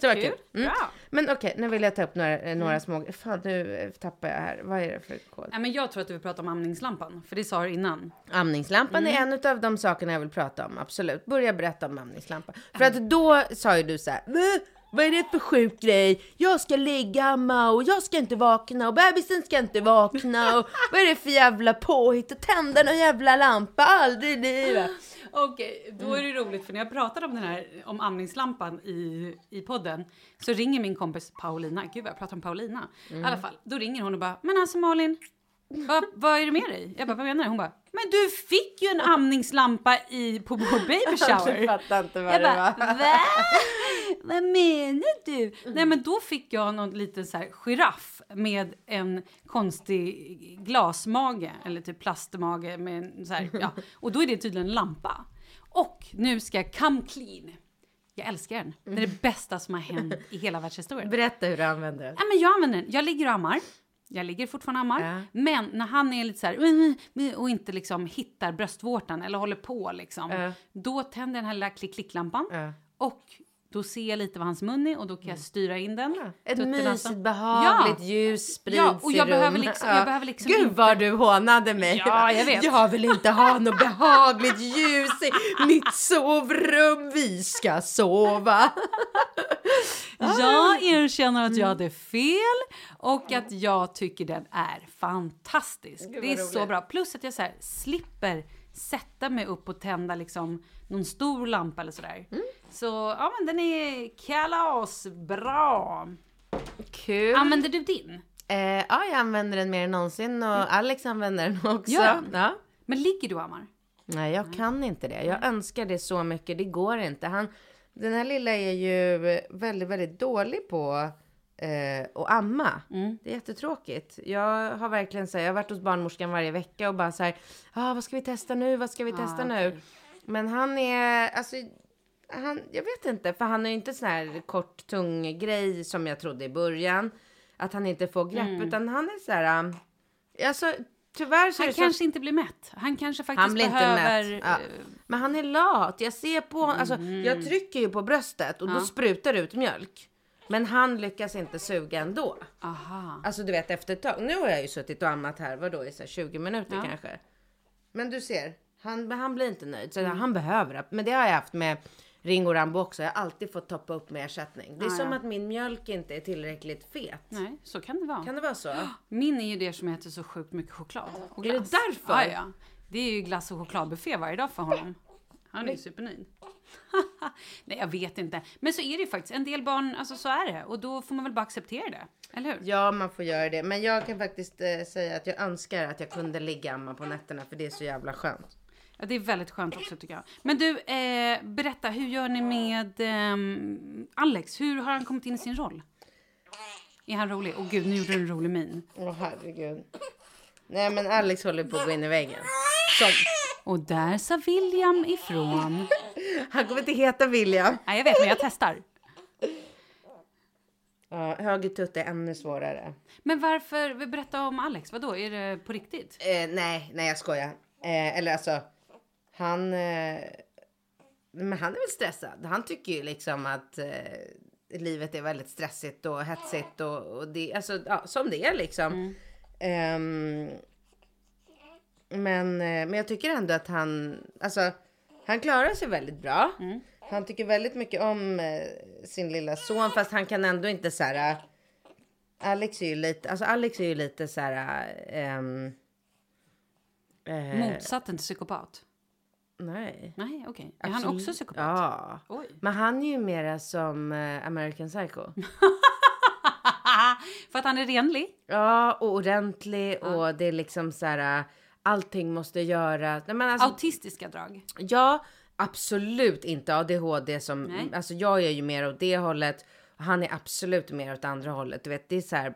Så det var kul. Kul. Mm. Men okej, nu vill jag ta upp några, eh, några små, fan nu eh, tappar jag här. Vad är det för kod? Nej, men jag tror att du vill prata om amningslampan, för det sa du innan. Amningslampan Mm. är en av de sakerna jag vill prata om, absolut. Börja berätta om amningslampan. För att då sa ju du så här, "Va? vad är det för sjuk grej? Jag ska ligga och jag ska inte vakna och bebisen ska inte vakna och vad är det för jävla påhitt att tända någon jävla lampa? Aldrig i livet. Okej, då är det roligt för när jag pratade om den här om amningslampan i, i podden så ringer min kompis Paulina. Gud vad jag pratar om Paulina. I alla fall, då ringer hon och bara “Men alltså Malin, vad, vad är det med dig?” Jag bara “Vad menar du?” Hon bara “Men du fick ju en amningslampa i, på vår baby shower!” Jag fattar inte vad Jag det bara var. “Va? Vad menar du?” Nej men då fick jag någon liten så här giraff med en konstig glasmage eller typ plastmage med så här, ja. Och då är det tydligen en lampa. Och nu ska jag come clean. Jag älskar den. Det är det bästa som har hänt i hela världshistorien. Berätta hur du använder den. Ja, men jag använder den. Jag ligger och ammar. Jag ligger fortfarande och ammar. Ja. Men när han är lite så här och inte liksom hittar bröstvårtan eller håller på liksom. Ja. Då tänder den här lilla klick-klick-lampan. Ja. Och då ser jag lite vad hans mun är och då kan jag styra in den. Ett Tuttarna mysigt, behagligt ljus sprids Ja, och jag i behöver rummet. liksom- jag behöver liksom Gud inte- vad du hånade mig. Ja, jag vet. Jag vill inte ha något behagligt ljus i mitt sovrum. Vi ska sova. Jag erkänner att jag Mm. hade fel och att jag tycker den är fantastisk. Gud, det är vad så roligt. bra. Plus att jag så här, slipper sätta mig upp och tända liksom någon stor lampa eller sådär. Mm. Så ja, men den är kalasbra. Kul. Använder du din? Eh, ja, jag använder den mer än någonsin och Alex använder den också. Han? Ja. Men ligger du och ammar? Nej, jag kan inte det. Jag önskar det så mycket. Det går inte. Han, den här lilla är ju väldigt, väldigt dålig på eh, att amma. Mm. Det är jättetråkigt. Jag har verkligen så här, jag har varit hos barnmorskan varje vecka och bara så här, ah, vad ska vi testa nu? Vad ska vi testa nu? Men han är, alltså, han, jag vet inte, för han är ju inte sån här kort, tung grej som jag trodde i början. Att han inte får grepp, Mm. utan han är så här, um, alltså Han det så kanske inte blir mätt. Han kanske faktiskt han blir inte behöver... mätt. Ja. eh, Men han är lat. Jag ser på, alltså jag trycker ju på bröstet och då sprutar det ut mjölk. Men han lyckas inte suga ändå. Aha. Alltså du vet efter ett tag. Nu har jag ju suttit och ammat här, vadå i så här 20 minuter Ja. kanske. Men du ser, han, han blir inte nöjd. Så han behöver det. Men det har jag haft med Ringo Rambo också. Jag har alltid fått toppa upp med ersättning. Det är Ah, som ja. att min mjölk inte är tillräckligt fet. Nej, så kan det vara. Kan det vara så? Min är ju det som äter så sjukt mycket choklad. Och Är det glass. därför? Ja, ja. Det är ju glass och chokladbuffé varje dag för honom. Han är ju supernöjd. Nej, jag vet inte. Men så är det ju faktiskt. En del barn, alltså så är det. Och då får man väl bara acceptera det. Eller hur? Ja, man får göra det. Men jag kan faktiskt eh, säga att jag önskar att jag kunde ligga amma på nätterna för det är så jävla skönt. Ja, det är väldigt skönt också tycker jag. Men du, eh, berätta, hur gör ni med ehm, Alex? Hur har han kommit in i sin roll? Är han rolig? Åh gud, nu gjorde du en rolig min. Åh herregud. Nej men Alex håller på att gå in i väggen. Som. Och där sa William ifrån. Han kommer inte heta William. Nej, jag vet, men jag testar. Ja, höger tutt är ännu svårare. Men varför, berätta om Alex, vadå? Är det på riktigt? Eh, nej, nej jag skojar. Eh, eller alltså, han... Eh, men han är väl stressad. Han tycker ju liksom att eh, livet är väldigt stressigt och hetsigt och, och det, alltså, ja, som det är liksom. Ehm, men, eh, men jag tycker ändå att han, alltså, han klarar sig väldigt bra. Han tycker väldigt mycket om eh, sin lilla son, fast han kan ändå inte så här. eh, Alex är ju lite, alltså Alex är ju lite så här. eh, Motsatsen till psykopat? Nej. Nej, okej. Är han också psykopat? Ja. Oj. Men han är ju mera som American Psycho. För att han är renlig? ja, och ordentlig och det är liksom så här. Allting måste göras. Nej, men alltså, Autistiska drag? Ja, absolut inte ADHD som, Nej. alltså jag är ju mer åt det hållet. Han är absolut mer åt andra hållet. Du vet, det är så här,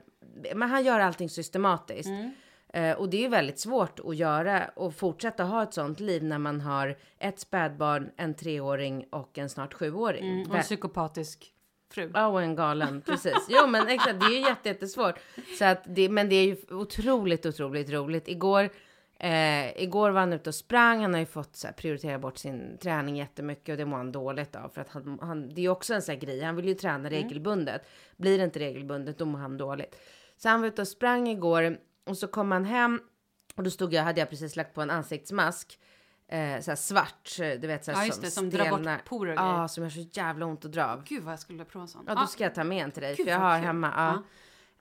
men han gör allting systematiskt. Eh, och det är ju väldigt svårt att göra och fortsätta ha ett sånt liv när man har ett spädbarn, en treåring och en snart sjuåring. Och en psykopatisk fru? Ja, och en galen, precis. Jo, men exakt, det är ju jätte, jättesvårt. Så att det, men det är ju otroligt, otroligt roligt. Igår, eh, igår var han ute och sprang. Han har ju fått så här, prioritera bort sin träning jättemycket och det mår han dåligt av. För att han, han, det är ju också en sån här grej. Han vill ju träna regelbundet. Blir det inte regelbundet, då mår han dåligt. Så han var ute och sprang igår och så kom han hem och då stod jag, hade jag precis lagt på en ansiktsmask. Eh, så här svart, eh, du vet så här, Ja, just det, som drar bort porer Ja, grejer. som gör så jävla ont att dra av. Gud vad jag skulle prova en sån. Ja, då ska jag ta med en till dig. Gud, för jag har kul. hemma. Ja.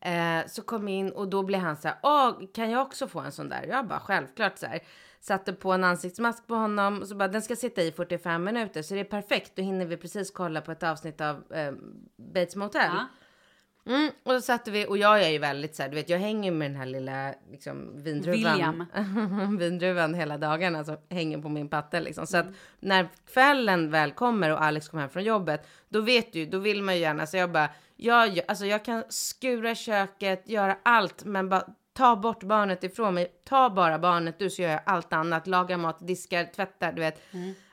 Eh, så kom in och då blev han så här, åh, kan jag också få en sån där? Jag bara, självklart så här. Satte på en ansiktsmask på honom och så bara, den ska sitta i 45 minuter så det är perfekt. Då hinner vi precis kolla på ett avsnitt av eh, Bates Motel. Ja. Mm, och då satte vi, och jag är ju väldigt så här, du vet jag hänger med den här lilla liksom vindruvan. Vindruvan hela dagarna som hänger på min patte liksom. Så att när kvällen väl kommer och Alex kommer hem från jobbet, då vet du, då vill man ju gärna, så jag bara, jag, alltså jag kan skura köket, göra allt, men bara ta bort barnet ifrån mig. Ta bara barnet du så gör jag allt annat, laga mat, diskar, tvättar, du vet.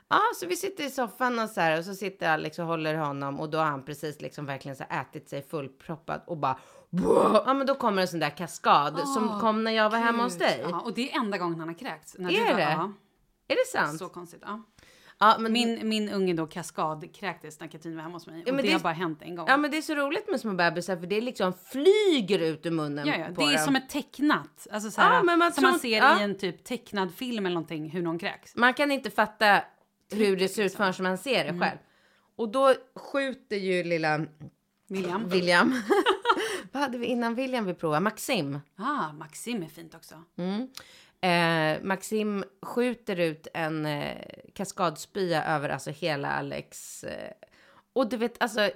Ja, så vi sitter i soffan och så här och så sitter Alex och håller honom och då har han precis liksom verkligen så här ätit sig fullproppad och bara "Wow!" Ja, men då kommer en sån där kaskad som kom när jag var hemma hos dig. Ja, och det är enda gången han har kräkts. När Är du det? Ja, Är det sant? så konstigt. Ja. Ja, men, Min, min unge då kaskadkräktes när Katrin var hemma hos mig. Och men det, det är- har bara hänt en gång. ja, men det är så roligt med små bebisar för det liksom flyger ut ur munnen Ja, ja, det är dem. som ett tecknat. Alltså så här, Ja, men man som tror- man ser ja. i en typ tecknad film eller någonting, hur någon kräks. Man kan inte fatta hur det ser ut liksom. förrän man ser Mm. det själv. Och då skjuter ju lilla William. William. Vad hade vi innan William vi provade? Maxim. Ah, Maxim är fint också. Mm. Eh, Maxim skjuter ut en eh, kaskadspya över alltså hela Alex. Eh, och du vet, alltså,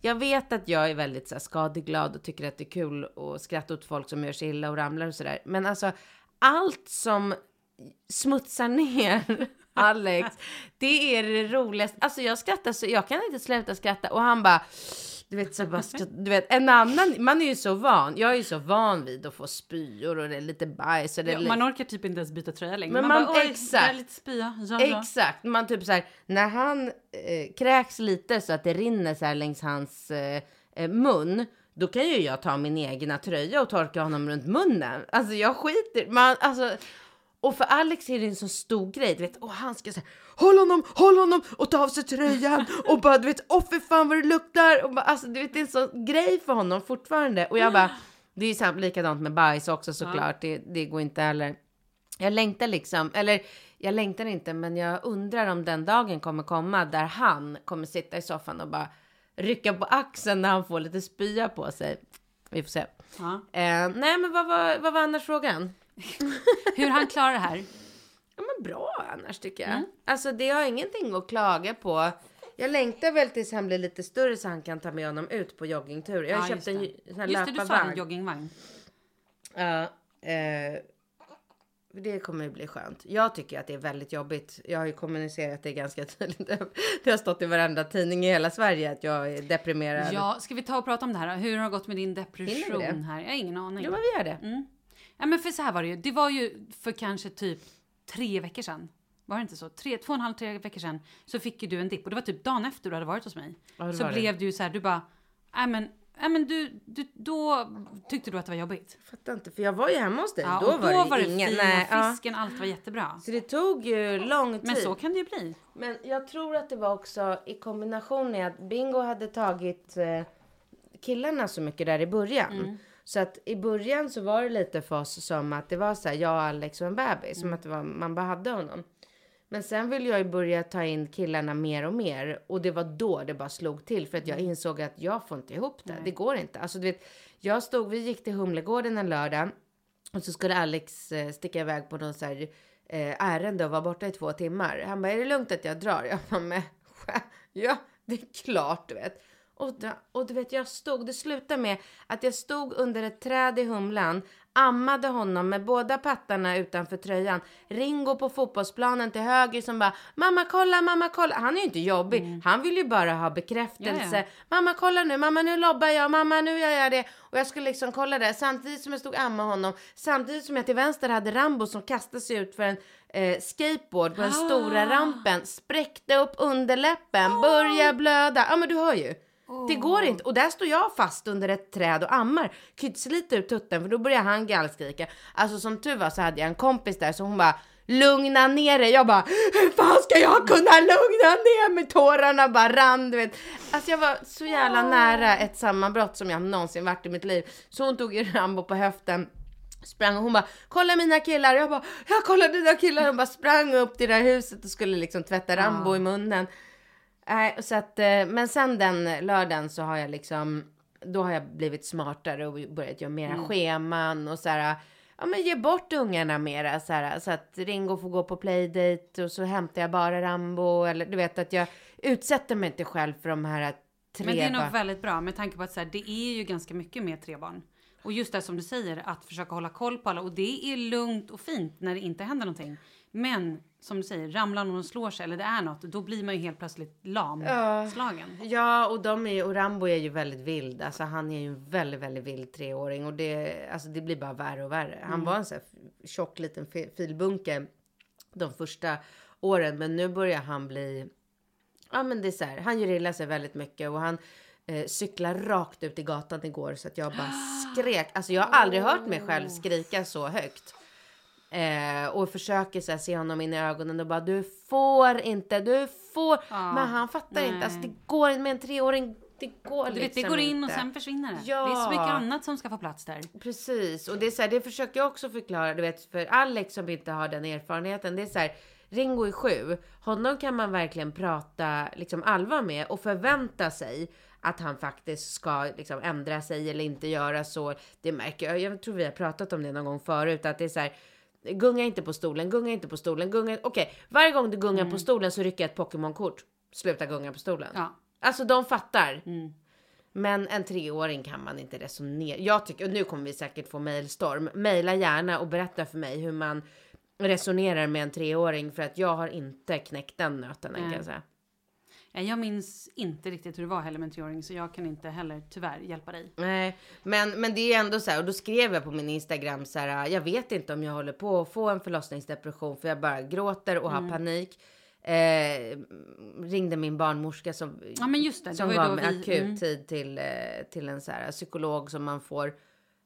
jag vet att jag är väldigt så här, skadeglad och tycker att det är kul att skratta åt folk som gör sig illa och ramlar och sådär. Men alltså, allt som smutsar ner Alex, det är det roligaste. Alltså jag skrattar så, jag kan inte sluta skratta och han bara du vet, så bara, du vet, en annan, man är ju så van, jag är ju så van vid att få spyor och det är lite bajs och det Ja, lite, man orkar typ inte ens byta tröja längre. Men man, man- bara, exakt. lite spya. Ja, ja. Exakt, man typ så här, när han eh, kräks lite så att det rinner så här längs hans eh, eh, mun, då kan ju jag ta min egna tröja och torka honom runt munnen. Alltså jag skiter, man, alltså, och för Alex är det en så stor grej, du vet, och han ska säga håll honom, håll honom och ta av sig tröjan och bara du vet, åh fy fan vad det luktar och bara, alltså du vet, det är en sån grej för honom fortfarande och jag bara, det är ju sam- likadant med bajs också såklart, det, det går inte heller. Jag längtar liksom, eller jag längtar inte, men jag undrar om den dagen kommer komma där han kommer sitta i soffan och bara rycka på axeln när han får lite spya på sig. Vi får se. Ja. Eh, nej, men vad var, vad var annars frågan? Hur han klarar det här. Ja, men bra annars tycker Mm. jag. Alltså det har ingenting att klaga på. Jag längtar väl tills han blir lite större så han kan ta med honom ut på joggingtur. Jag har Ja, köpt en sån här Just det, du sa löparvagn. joggingvagn. Ja, eh, det kommer ju bli skönt. Jag tycker att det är väldigt jobbigt. Jag har ju kommunicerat det ganska tydligt. Det har stått i varenda tidning i hela Sverige att jag är deprimerad. Ja, ska vi ta och prata om det här? Hur har det gått med din depression här? Jag har ingen aning. Jo, men vi gör det. Mm. Ja, men för så här var det ju. Det var ju för kanske typ tre veckor sedan. Var det inte så? Tre, två och en halv, tre veckor sedan så fick ju du en dipp och det var typ dagen efter du hade varit hos mig. Ja, så var det. blev du ju så här, du bara, nej men, nej men du, du, då tyckte du att det var jobbigt. Fattar inte, för jag var ju hemma hos dig. Ja, då och var då det var det ingen... fina nej, ja. fisken, allt var jättebra. Så det tog ju lång tid. Men så kan det ju bli. Men jag tror att det var också i kombination med att Bingo hade tagit eh, killarna så mycket där i början. Mm. Så att i början så var det lite för oss som att det var så här, jag, Alex och en bebis. Mm. Som att det var, man bara hade honom. Men sen ville jag ju börja ta in killarna mer och mer. Och det var då det bara slog till. För att jag Mm. insåg att jag får inte ihop det. Det går inte. Alltså du vet, jag stod, vi gick till Humlegården en lördag. Och så skulle Alex eh, sticka iväg på någon så här eh, ärende och vara borta i två timmar. Han bara, är det lugnt att jag drar? Jag bara, men ja, det är klart du vet. Och, och du vet, jag stod, det slutade med att jag stod under ett träd i Humlan, ammade honom med båda pattarna utanför tröjan. Ringo på fotbollsplanen till höger som bara, mamma kolla, mamma kolla. Han är ju inte jobbig, han vill ju bara ha bekräftelse. Mm. Ja, ja. Mamma kolla nu, mamma nu lobbar jag, mamma nu gör jag det. Och jag skulle liksom kolla det samtidigt som jag stod och ammade honom. Samtidigt som jag till vänster hade Rambo som kastade sig ut för en eh, skateboard på den stora Ah. rampen. Spräckte upp underläppen, började blöda. Ja men du hör ju. Det går inte. Och där står jag fast under ett träd och ammar. Kytslite ut tutten för då börjar han gallskrika. Alltså som tur var så hade jag en kompis där så hon bara lugna ner dig. Jag bara hur fan ska jag kunna lugna ner mig? Tårarna bara rann du vet. Alltså jag var så jävla nära ett sammanbrott som jag någonsin varit i mitt liv. Så hon tog ju Rambo på höften sprang och hon bara kolla mina killar. Jag bara jag kollar dina killar. Hon bara sprang upp till det där huset och skulle liksom tvätta Rambo i munnen. Nej, så att, eh, men sen den lördagen så har jag liksom då har jag blivit smartare och börjat göra mera scheman och så här, ja men ge bort ungarna mera så här, så att Ringo får gå på playdate och så hämtar jag bara Rambo eller du vet att jag utsätter mig inte själv för de här tre Men det är nog väldigt bra med tanke på att så här, det är ju ganska mycket med tre barn. Och just det som du säger, att försöka hålla koll på alla. Och det är lugnt och fint när det inte händer någonting. Men som du säger, ramlar någon och slår sig eller det är något, då blir man ju helt plötsligt lamslagen. Ja, och de är ju, och Rambo är ju väldigt vild. Alltså han är ju en väldigt, väldigt vild treåring och det, alltså det blir bara värre och värre. Han var en sån här tjock liten fi- filbunke de första åren, men nu börjar han bli, ja men det är så här, han gör illa sig väldigt mycket och han eh, cyklar rakt ut i gatan igår så att jag bara skrek. Alltså jag har aldrig hört mig själv skrika så högt. Eh, och försöker så här, se honom in i ögonen och bara du får inte, du får. Men han fattar inte, alltså det går inte med en treåring. Det går Du vet, det liksom går in och inte. sen försvinner det. Ja. Det är så mycket annat som ska få plats där. Precis, och det är så här, det försöker jag också förklara, du vet, för Alex som inte har den erfarenheten. Det är så här, Ringo är sju, honom kan man verkligen prata liksom allvar med och förvänta sig att han faktiskt ska liksom ändra sig eller inte göra så. Det märker jag, jag tror vi har pratat om det någon gång förut, att det är så här, gunga inte på stolen, gunga inte på stolen, gunga, okej, varje gång du gungar på stolen så rycker jag ett Pokémon-kort. Sluta gunga på stolen. Ja. Alltså de fattar. Men en treåring kan man inte resonera. Jag tycker, och nu kommer vi säkert få mailstorm. Maila gärna och berätta för mig hur man resonerar med en treåring för att jag har inte knäckt den nöten än kan jag säga. Ja, Jag minns inte riktigt hur det var heller med en så jag kan inte heller tyvärr hjälpa dig. Nej, men, men det är ändå så här, och då skrev jag på min Instagram så här, jag vet inte om jag håller på att få en förlossningsdepression för jag bara gråter och har panik. Eh, ringde min barnmorska som, Ja, men just det, det som var ju gav mig akut mm. tid till, eh, till en så här psykolog som man får.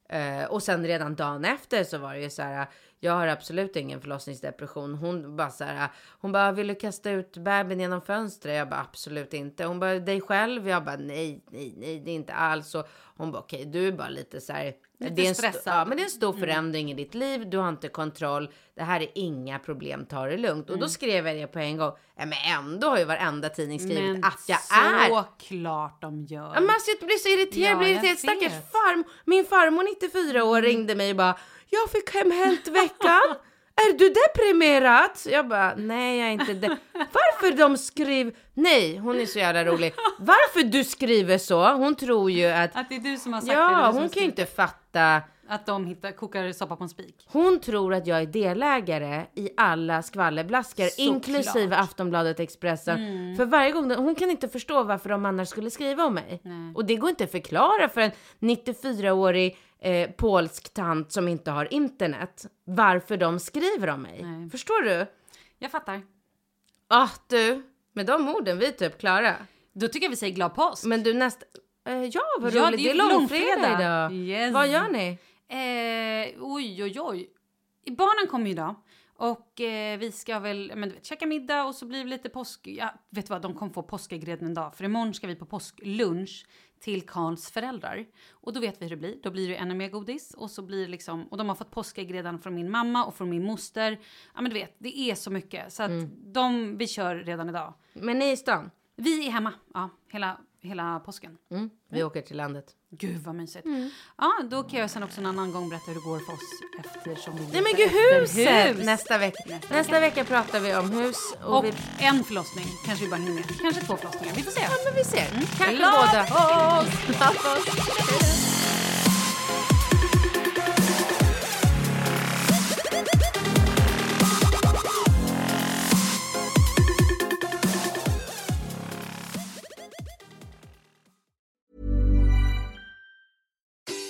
Eh, och sen redan dagen efter så var det ju så här, jag har absolut ingen förlossningsdepression. Hon bara så här, hon bara, vill du kasta ut bebisen genom fönstret? Jag bara, absolut inte. Hon bara, dig själv? Jag bara, nej, nej, nej, det är inte alls. Och hon bara, okej, du är bara lite så här, Lite det är stressad. Mm. ja, men det är en stor förändring i ditt liv. Du har inte kontroll. Det här är inga problem. Ta det lugnt. Mm. Och då skrev jag det på en gång. Ja, men ändå har ju varenda tidning skrivit Men att jag är såklart de gör. Ja, men alltså, jag blir så irriterad, Ja, blir irriterad. Stackars farm, min farmor 94 år ringde mig och bara Jag fick hem veckan. Är du deprimerad? Jag bara nej jag är inte det. Varför de skriver, nej hon är så jävla rolig. Varför du skriver så? Hon tror ju att, Att det är du som har sagt ja det. som hon kan ju inte fatta. Att de hittar, kokar soppa på en spik. Hon tror att jag är delägare i alla skvallerblaskor, inklusive Aftonbladet Expressen. För varje gång, hon kan inte förstå varför de annars skulle skriva om mig. Och det går inte att förklara för en 94-årig eh, polsk tant som inte har internet varför de skriver om mig. Nej. Förstår du? Jag fattar. Ah, du, med de orden vi är typ klara. Då tycker jag vi säger glad påsk. Men du nästa... Eh, ja, vad Ja, roligt. det är Det är långfredag. idag. Yes. Vad gör ni? Eh, oj, oj, oj. Barnen kommer ju idag. Och eh, vi ska väl men, vet, käka middag och så blir det lite påsk... Ja, vet du vad, de kommer få påskägg redan idag. För imorgon ska vi på påsklunch till Karls föräldrar. Och då vet vi hur det blir. Då blir det ännu mer godis. Och så blir liksom... Och de har fått påskägg redan från min mamma och från min moster. Ja men du vet, det är så mycket. Så att de, vi kör redan idag. Men ni är i stan? Vi är hemma, ja, hela, hela påsken. Mm. Vi åker till landet. Gud vad mysigt. Ja, då kan jag sen också en annan gång berätta hur det går för oss eftersom vi Nej men gud huset! hus. Nästa vecka. Nästa Nästa, vecka pratar vi om hus och, Och vi... en förlossning kanske vi bara hinner. Kanske två förlossningar. Vi får se. Ja men vi ser. Kanske Glad båda. Glad påsk!